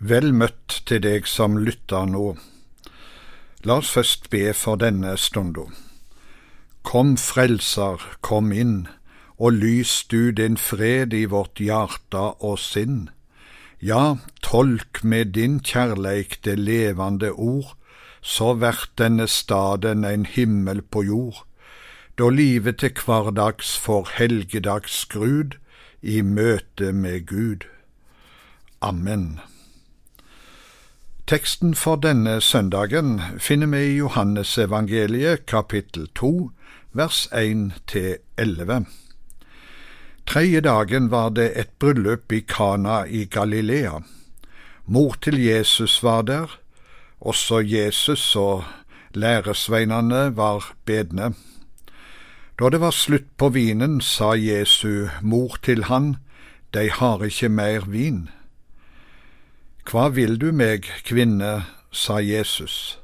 Vel møtt til deg som lytter nå. La oss først be for denne stunda. Kom, Frelser, kom inn, og lys du din fred i vårt hjarta og sinn. Ja, tolk med din kjærleik det levende ord, så vert denne staden en himmel på jord, da livet til hverdags får helgedags skrud i møte med Gud. Amen. Teksten for denne søndagen finner vi i Johannesevangeliet kapittel 2 vers 1–11. Tredje dagen var det et bryllup i Kana i Galilea. Mor til Jesus var der, også Jesus og læresveinene var bedne. Da det var slutt på vinen, sa Jesu mor til han, De har ikke mer vin. Hva vil du meg, kvinne, sa Jesus,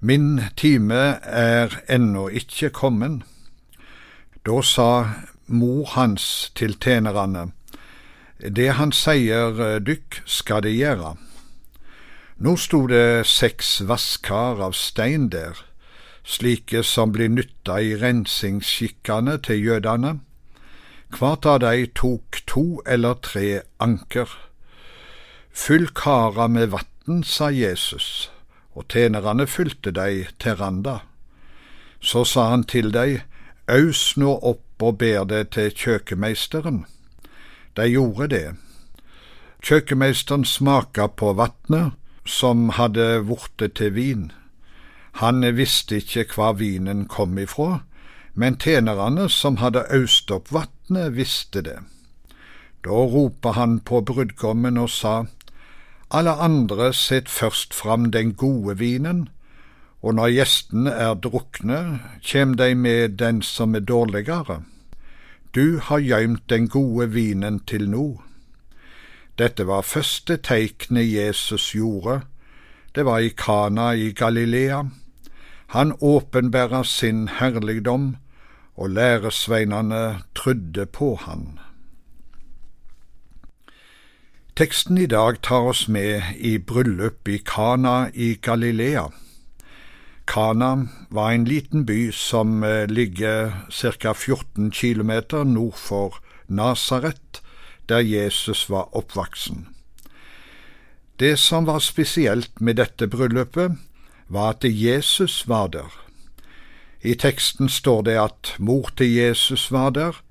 min time er ennå ikke kommen. Da sa mor hans til tjenerne, det han sier dykk skal det gjøre. Nå sto det seks vaskar av stein der, slike som blir nytta i rensingsskikkene til jødene. Hvert av de tok to eller tre anker. Fyll kara med vann, sa Jesus, og tjenerne fylte dei til randa. Så sa han til dei, Aus nå opp og ber det til kjøkkenmeisteren. De gjorde det. Kjøkkenmeisteren smaka på vatnet, som hadde vorte til vin. Han visste ikke hva vinen kom ifra, men tjenerne som hadde øst opp vatnet, visste det. Da ropa han på brudgommen og sa, alle andre sett først fram den gode vinen, og når gjestene er drukne, kjem de med den som er dårligere. Du har gøymt den gode vinen til nå. Dette var første teiknet Jesus gjorde, det var i Kana i Galilea. Han åpenbæra sin herligdom, og læresveinene trudde på han. Teksten i dag tar oss med i bryllup i Kana i Galilea. Kana var en liten by som eh, ligger ca. 14 km nord for Nasaret, der Jesus var oppvoksen. Det som var spesielt med dette bryllupet, var at Jesus var der. I teksten står det at mor til Jesus var der,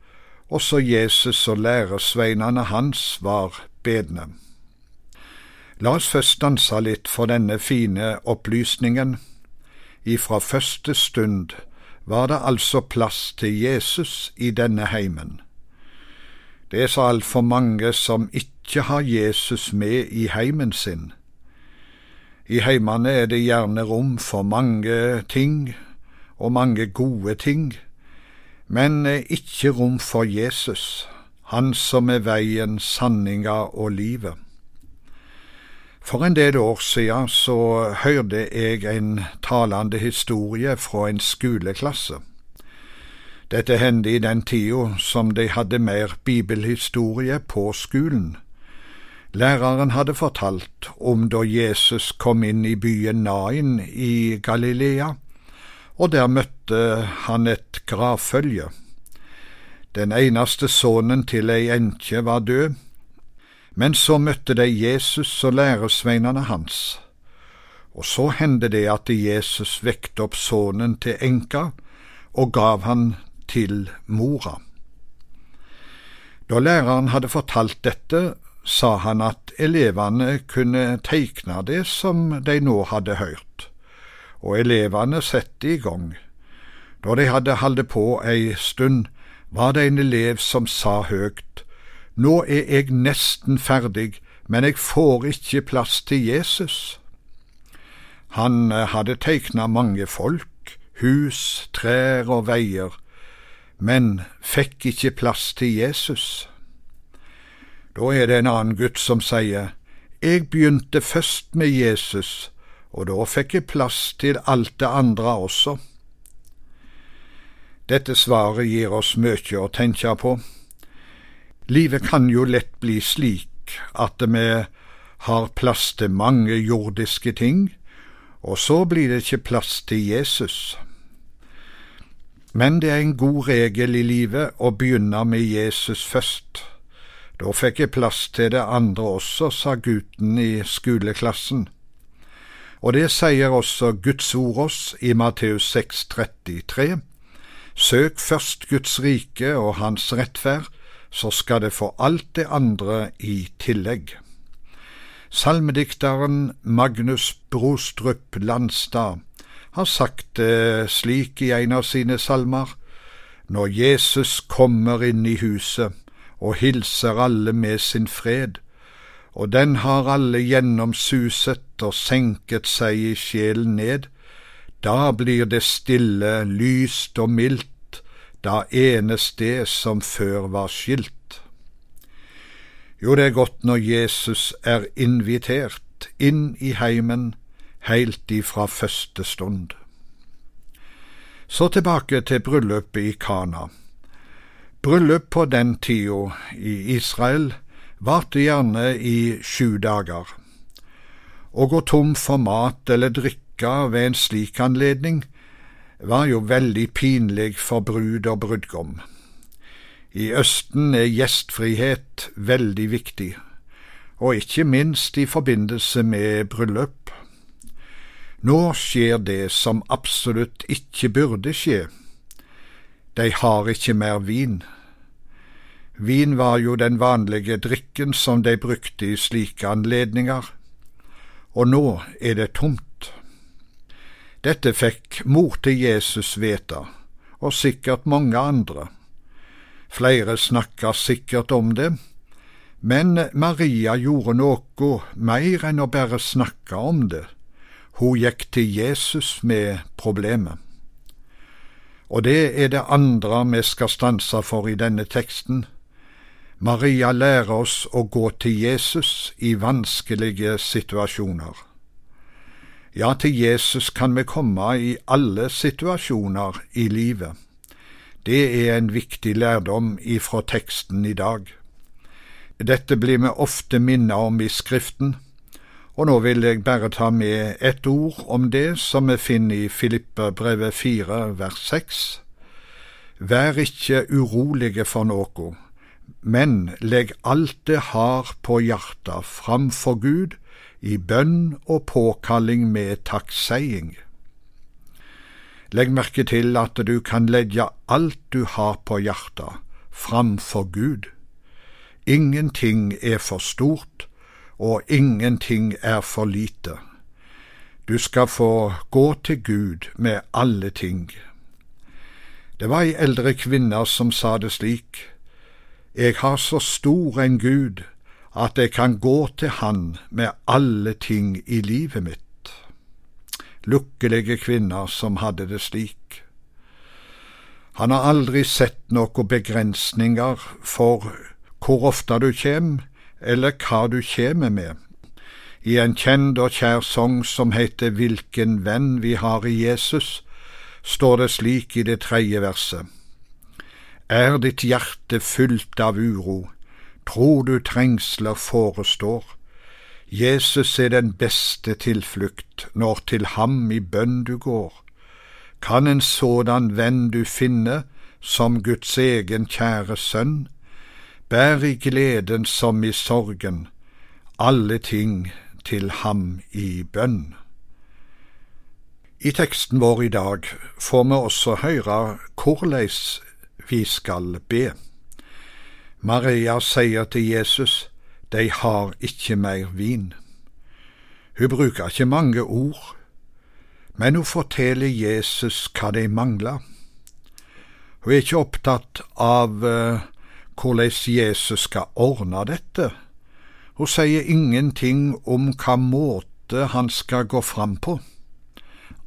også Jesus og læresveinene hans var bedne. La oss først stanse litt for denne fine opplysningen. Ifra første stund var det altså plass til Jesus i denne heimen. Det er så altfor mange som ikke har Jesus med i heimen sin. I heimene er det gjerne rom for mange ting og mange gode ting, men ikke rom for Jesus. Han som er veien, sanninga og livet. For en del år siden så hørte jeg en talende historie fra en skoleklasse. Dette hendte i den tida som de hadde mer bibelhistorie på skolen. Læreren hadde fortalt om da Jesus kom inn i byen Nain i Galilea, og der møtte han et gravfølge. Den eneste sønnen til ei enkje var død, men så møtte de Jesus og læresveinene hans. Og så hendte det at Jesus vekte opp sønnen til enka og gav han til mora. Da læreren hadde fortalt dette, sa han at elevene kunne teikne det som de nå hadde hørt, og elevene sette i gang. Da de hadde holdt på ei stund, var det en elev som sa høgt, Nå er jeg nesten ferdig, men jeg får ikke plass til Jesus. Han eh, hadde tegna mange folk, hus, trær og veier, men fikk ikke plass til Jesus. Da er det en annen gutt som sier, Jeg begynte først med Jesus, og da fikk jeg plass til alt det andre også. Dette svaret gir oss mye å tenke på. Livet kan jo lett bli slik at vi har plass til mange jordiske ting, og så blir det ikke plass til Jesus. Men det er en god regel i livet å begynne med Jesus først. Da fikk jeg plass til det andre også, sa gutten i skoleklassen. Og det sier også Guds ord oss i Matteus 6,33. Søk først Guds rike og Hans rettferd, så skal det få alt det andre i tillegg. Salmedikteren Magnus Brostrup Landstad har sagt det slik i en av sine salmer, Når Jesus kommer inn i huset og hilser alle med sin fred, og den har alle gjennomsuset og senket seg i sjelen ned, da blir det stille, lyst og mildt, da enes det som før var skilt. Jo, det er godt når Jesus er invitert inn i heimen heilt ifra første stund. Så tilbake til bryllupet i Kana. Bryllup på den tida i Israel varte gjerne i sju dager. Å gå tom for mat eller drikke ved en slik anledning var jo veldig pinlig for brud og brudgom. I Østen er gjestfrihet veldig viktig, og ikke minst i forbindelse med bryllup. Nå skjer det som absolutt ikke burde skje. De har ikke mer vin. Vin var jo den vanlige drikken som de brukte i slike anledninger, og nå er det tomt. Dette fikk mor til Jesus vite, og sikkert mange andre. Flere snakka sikkert om det, men Maria gjorde noe mer enn å bare snakke om det. Hun gikk til Jesus med problemet. Og det er det andre vi skal stanse for i denne teksten. Maria lærer oss å gå til Jesus i vanskelige situasjoner. Ja, til Jesus kan vi komme i alle situasjoner i livet. Det er en viktig lærdom ifra teksten i dag. Dette blir vi ofte minnet om i Skriften, og nå vil jeg bare ta med ett ord om det som vi finner i Filippabrevet 4 vers 6. Vær ikke urolige for noe, men legg alt det har på hjertet framfor Gud i bønn og påkalling med takkseiing. Legg merke til at du kan legge alt du har på hjertet, framfor Gud. Ingenting er for stort, og ingenting er for lite. Du skal få gå til Gud med alle ting. Det var ei eldre kvinne som sa det slik, Jeg har så stor en Gud at jeg kan gå til Han med alle ting i livet mitt lukkelige kvinner som hadde det slik. Han har aldri sett noen begrensninger for hvor ofte du kjem, eller hva du kjem med. I en kjent og kjær sang som heter Hvilken venn vi har i Jesus, står det slik i det tredje verset. Er ditt hjerte fylt av uro, tror du trengsler forestår, Jesus er den beste tilflukt når til ham i bønn du går. Kan en sådan venn du finne som Guds egen kjære sønn, bær i gleden som i sorgen, alle ting til ham i bønn. I teksten vår i dag får vi også høre hvordan vi skal be. Maria sier til Jesus, de har ikke mer vin. Hun bruker ikke mange ord, men hun forteller Jesus hva de mangler. Hun er ikke opptatt av uh, hvordan Jesus skal ordne dette. Hun sier ingenting om hva måte han skal gå fram på.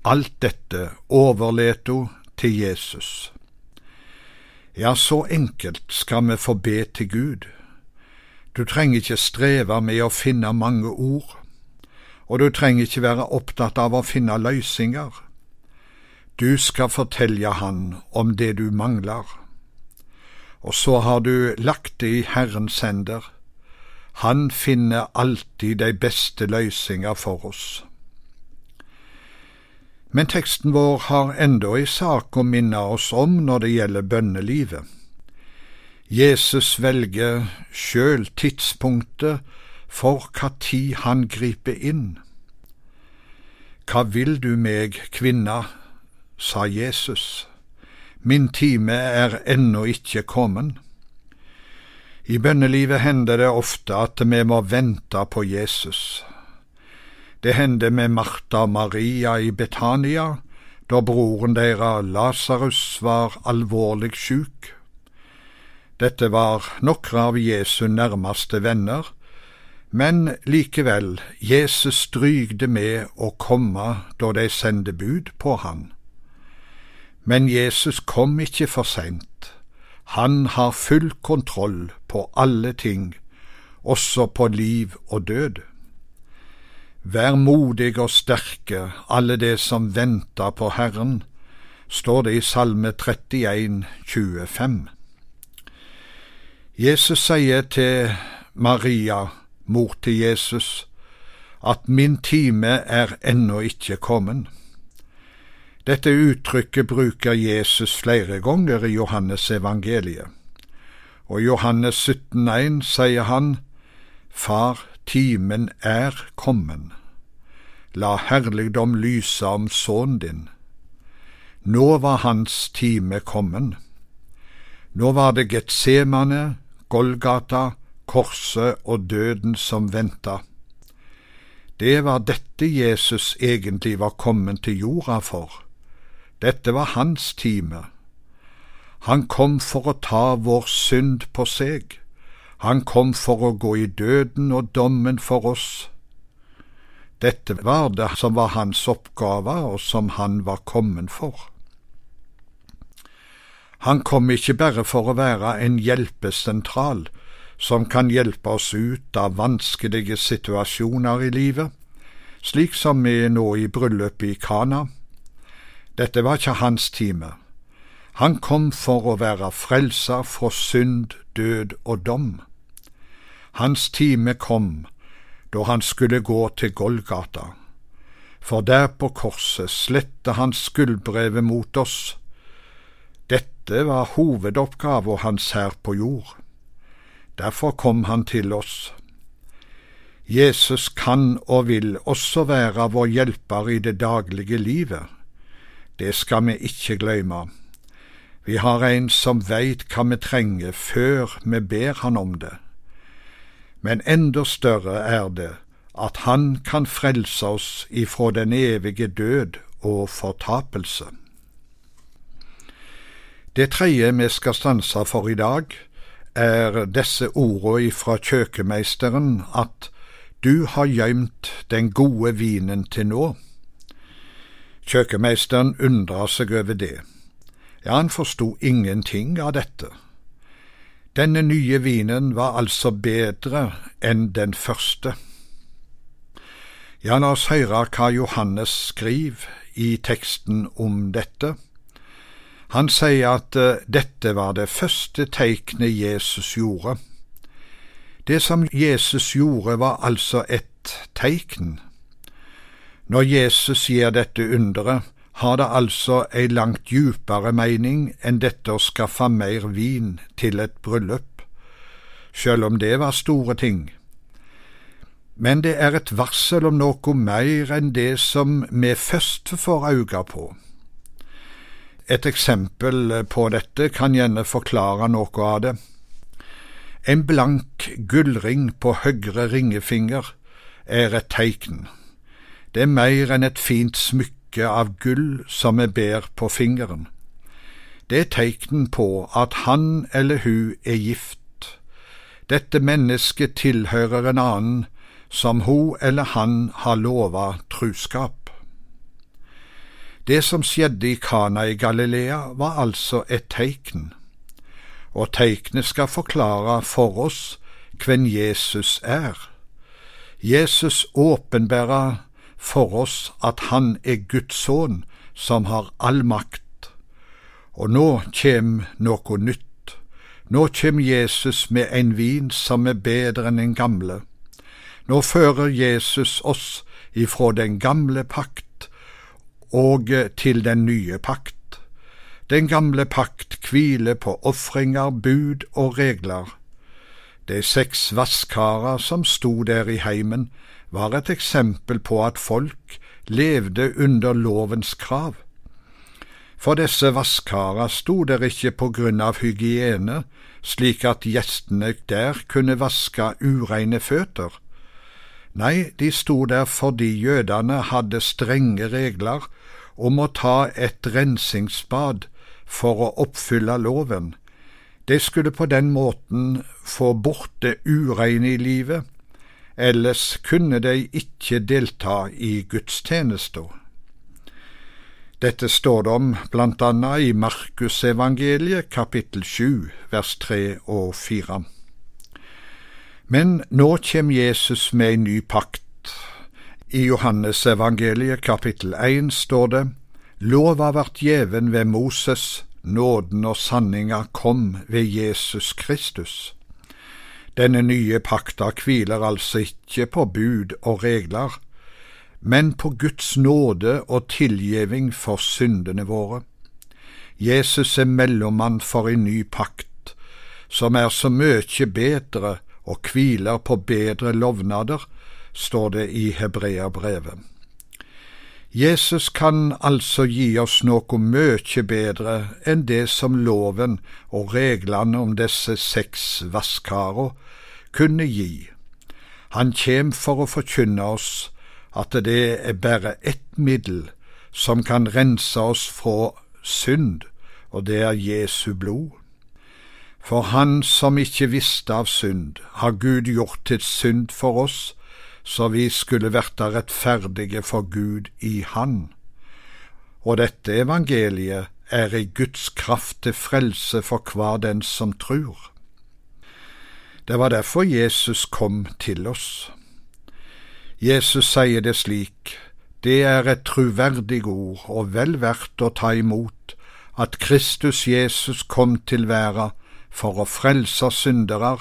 Alt dette overlater hun til Jesus. Ja, så enkelt skal vi få be til Gud. Du trenger ikke streve med å finne mange ord, og du trenger ikke være opptatt av å finne løsninger. Du skal fortelle Han om det du mangler. Og så har du lagt det i Herrens hender. Han finner alltid de beste løsninger for oss. Men teksten vår har enda ei sak å minne oss om når det gjelder bønnelivet. Jesus velger sjøl tidspunktet for hva tid han griper inn. Hva vil du meg, kvinna, sa Jesus, min time er ennå ikke kommet. I bønnelivet hender det ofte at vi må vente på Jesus. Det hendte med Martha og Maria i Betania, da broren deres Lasarus var alvorlig sjuk. Dette var noen av Jesu nærmeste venner, men likevel, Jesus strygde med å komme da de sendte bud på han. Men Jesus kom ikke for seint. Han har full kontroll på alle ting, også på liv og død. Vær modig og sterke, alle de som venter på Herren, står det i Salme 31, 25. Jesus sier til Maria, mor til Jesus, at min time er ennå ikke kommet. Dette uttrykket bruker Jesus flere ganger i Johannes evangeliet, og i Johannes 17,1 sier han, Far, timen er kommen, la herligdom lyse om sønnen din. Nå var hans time kommen. Nå var det Getsemane, Golgata, korset og døden som venta. Det var dette Jesus egentlig var kommet til jorda for dette var hans time. Han kom for å ta vår synd på seg. Han kom for å gå i døden og dommen for oss. Dette var det som var hans oppgave, og som han var kommet for. Han kom ikke bare for å være en hjelpesentral som kan hjelpe oss ut av vanskelige situasjoner i livet, slik som vi nå i bryllupet i Kana. Dette var ikke hans time. Han kom for å være frelser fra synd, død og dom. Hans time kom da han skulle gå til Golgata, for der på korset slette han skuldbrevet mot oss. Dette var hovedoppgaven hans her på jord. Derfor kom han til oss. Jesus kan og vil også være vår hjelper i det daglige livet det skal vi ikke glemme. Vi har en som veit hva vi trenger før vi ber han om det. Men enda større er det at han kan frelse oss ifra den evige død og fortapelse. Det tredje vi skal stanse for i dag, er disse ordene ifra kjøkkenmeisteren at du har gjemt den gode vinen til nå. Kjøkkenmeisteren undra seg over det. Ja, han forsto ingenting av dette. Denne nye vinen var altså bedre enn den første. Ja, la oss høre hva Johannes skriver i teksten om dette. Han sier at uh, dette var det første teiknet Jesus gjorde. Det som Jesus gjorde, var altså et teikn, når Jesus gjør dette underet, har det altså ei langt djupere mening enn dette å skaffe mer vin til et bryllup, sjøl om det var store ting. Men det er et varsel om noe mer enn det som vi først får øye på. Et eksempel på dette kan gjerne forklare noe av det. En blank gullring på høyre ringefinger er et teikn. Det er mer enn et fint smykke av gull som vi ber på fingeren. Det er tegnen på at han eller hun er gift. Dette mennesket tilhører en annen som hun eller han har lova truskap. Det som skjedde i Kana i Galilea, var altså et teikn, og teiknet skal forklare for oss hvem Jesus er. Jesus åpenbærer for oss at Han er Guds sønn som har all makt. Og nå kjem noe nytt, Nå kjem Jesus med en vin som er bedre enn den gamle. Nå fører Jesus oss ifra den gamle pakt og til den nye pakt. Den gamle pakt hviler på ofringer, bud og regler. De seks vasskarer som sto der i heimen, var et eksempel på at folk levde under lovens krav. For disse vasskarer sto der ikke på grunn av hygiene, slik at gjestene der kunne vaske ureine føtter. Nei, de sto der fordi jødene hadde strenge regler om å ta et rensingsbad for å oppfylle loven. De skulle på den måten få bort det ureine i livet, ellers kunne de ikke delta i gudstjenesta. Dette står det om blant annet i Markusevangeliet kapittel sju vers tre og fire. Men nå kjem Jesus med ei ny pakt. I Johannesevangeliet kapittel én står det Lova vart gjeven ved Moses, nåden og sanninga kom ved Jesus Kristus. Denne nye pakta hviler altså ikke på bud og regler, men på Guds nåde og tilgjeving for syndene våre. Jesus er mellommann for en ny pakt, som er så mye bedre og hviler på bedre lovnader, står det i Hebreabrevet. Jesus kan altså gi oss noe mykje bedre enn det som loven og reglene om disse seks vasskarer kunne gi. Han kjem for å forkynne oss at det er bare ett middel som kan rense oss fra synd, og det er Jesu blod. For han som ikke visste av synd, har Gud gjort til synd for oss, så vi skulle verta rettferdige for Gud i Han. Og dette evangeliet er i Guds kraft til frelse for hver den som trur. Det var derfor Jesus kom til oss. Jesus sier det slik, det er et truverdig ord og vel verdt å ta imot, at Kristus Jesus kom til verda for å frelse syndere,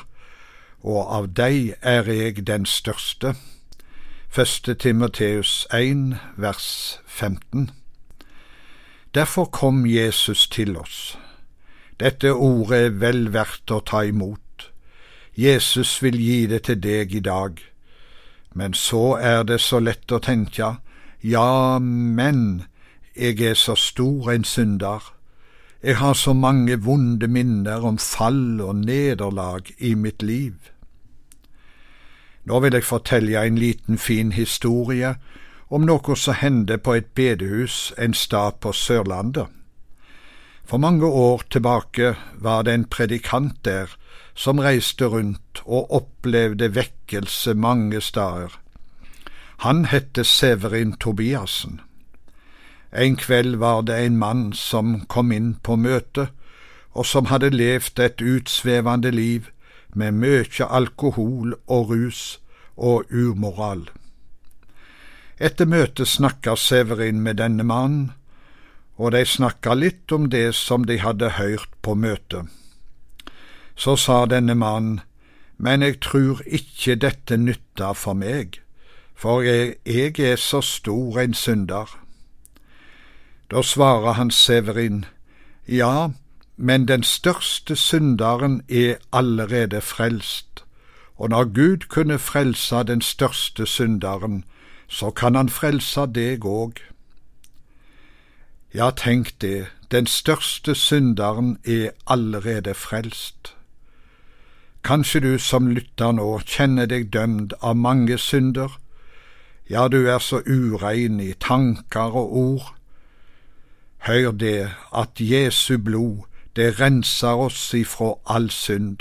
og av dei er jeg den største. Første Timoteus 1, vers 15. Derfor kom Jesus til oss. Dette ordet er vel verdt å ta imot. Jesus vil gi det til deg i dag. Men så er det så lett å tenke, ja, men jeg er så stor en synder. Jeg har så mange vonde minner om fall og nederlag i mitt liv. Nå vil jeg fortelle en liten fin historie om noe som hendte på et bedehus en stad på Sørlandet. For mange år tilbake var det en predikant der som reiste rundt og opplevde vekkelse mange steder. Han hette Severin Tobiassen. En kveld var det en mann som kom inn på møtet, og som hadde levd et utsvevende liv med mye alkohol og rus og umoral. Etter møtet snakka Severin med denne mannen, og de snakka litt om det som de hadde hørt på møtet. Så sa denne mannen, men jeg tror ikke dette nytta for meg, for jeg, jeg er så stor en synder. Da svarer han Severin, ja, men den største synderen er allerede frelst, og når Gud kunne frelse den største synderen, så kan han frelse deg òg. Ja, tenk det, den største synderen er allerede frelst. Kanskje du som lytter nå kjenner deg dømt av mange synder, ja, du er så urein i tanker og ord. Hør det at Jesu blod, det renser oss ifra all synd.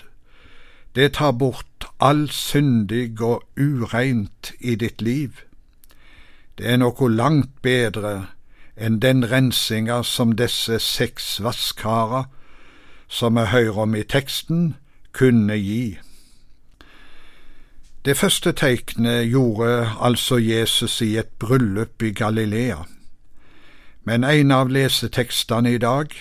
Det tar bort all syndig og ureint i ditt liv. Det er noe langt bedre enn den rensinga som disse seks vasskarer, som vi hører om i teksten, kunne gi. Det første teiknet gjorde altså Jesus i et bryllup i Galilea, men en av lesetekstene i dag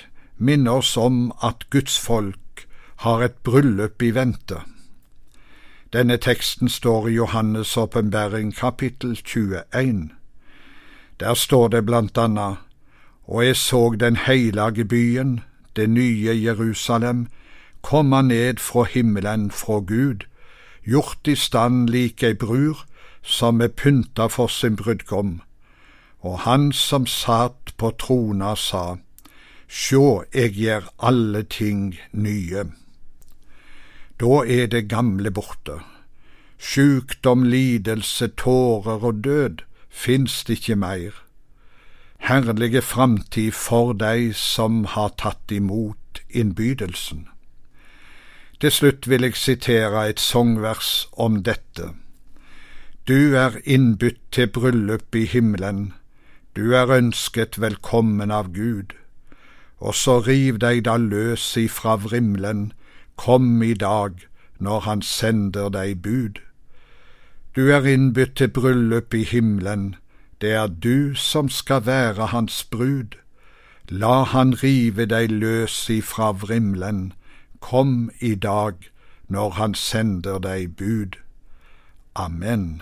minner oss om at Guds folk har et bryllup i vente. Denne teksten står i Johannes' åpenbaring kapittel 21. Der står det blant annet, Og jeg så den heilage byen, det nye Jerusalem, komme ned fra himmelen fra Gud, gjort i stand lik ei brur som er pynta for sin brudgom. Og han som satt på trona sa, Sjå, eg gjer alle ting nye. Da er det gamle borte. Sjukdom, lidelse, tårer og død finst ikke meir. Herlige framtid for dei som har tatt imot innbydelsen. Til slutt vil jeg sitere et sangvers om dette. Du er innbytt til bryllup i himmelen, du er ønsket velkommen av Gud. Og så riv deg da løs ifra vrimlen, kom i dag når han sender deg bud. Du er innbytt til bryllup i himmelen, det er du som skal være hans brud. La han rive deg løs ifra vrimlen, kom i dag når han sender deg bud. Amen.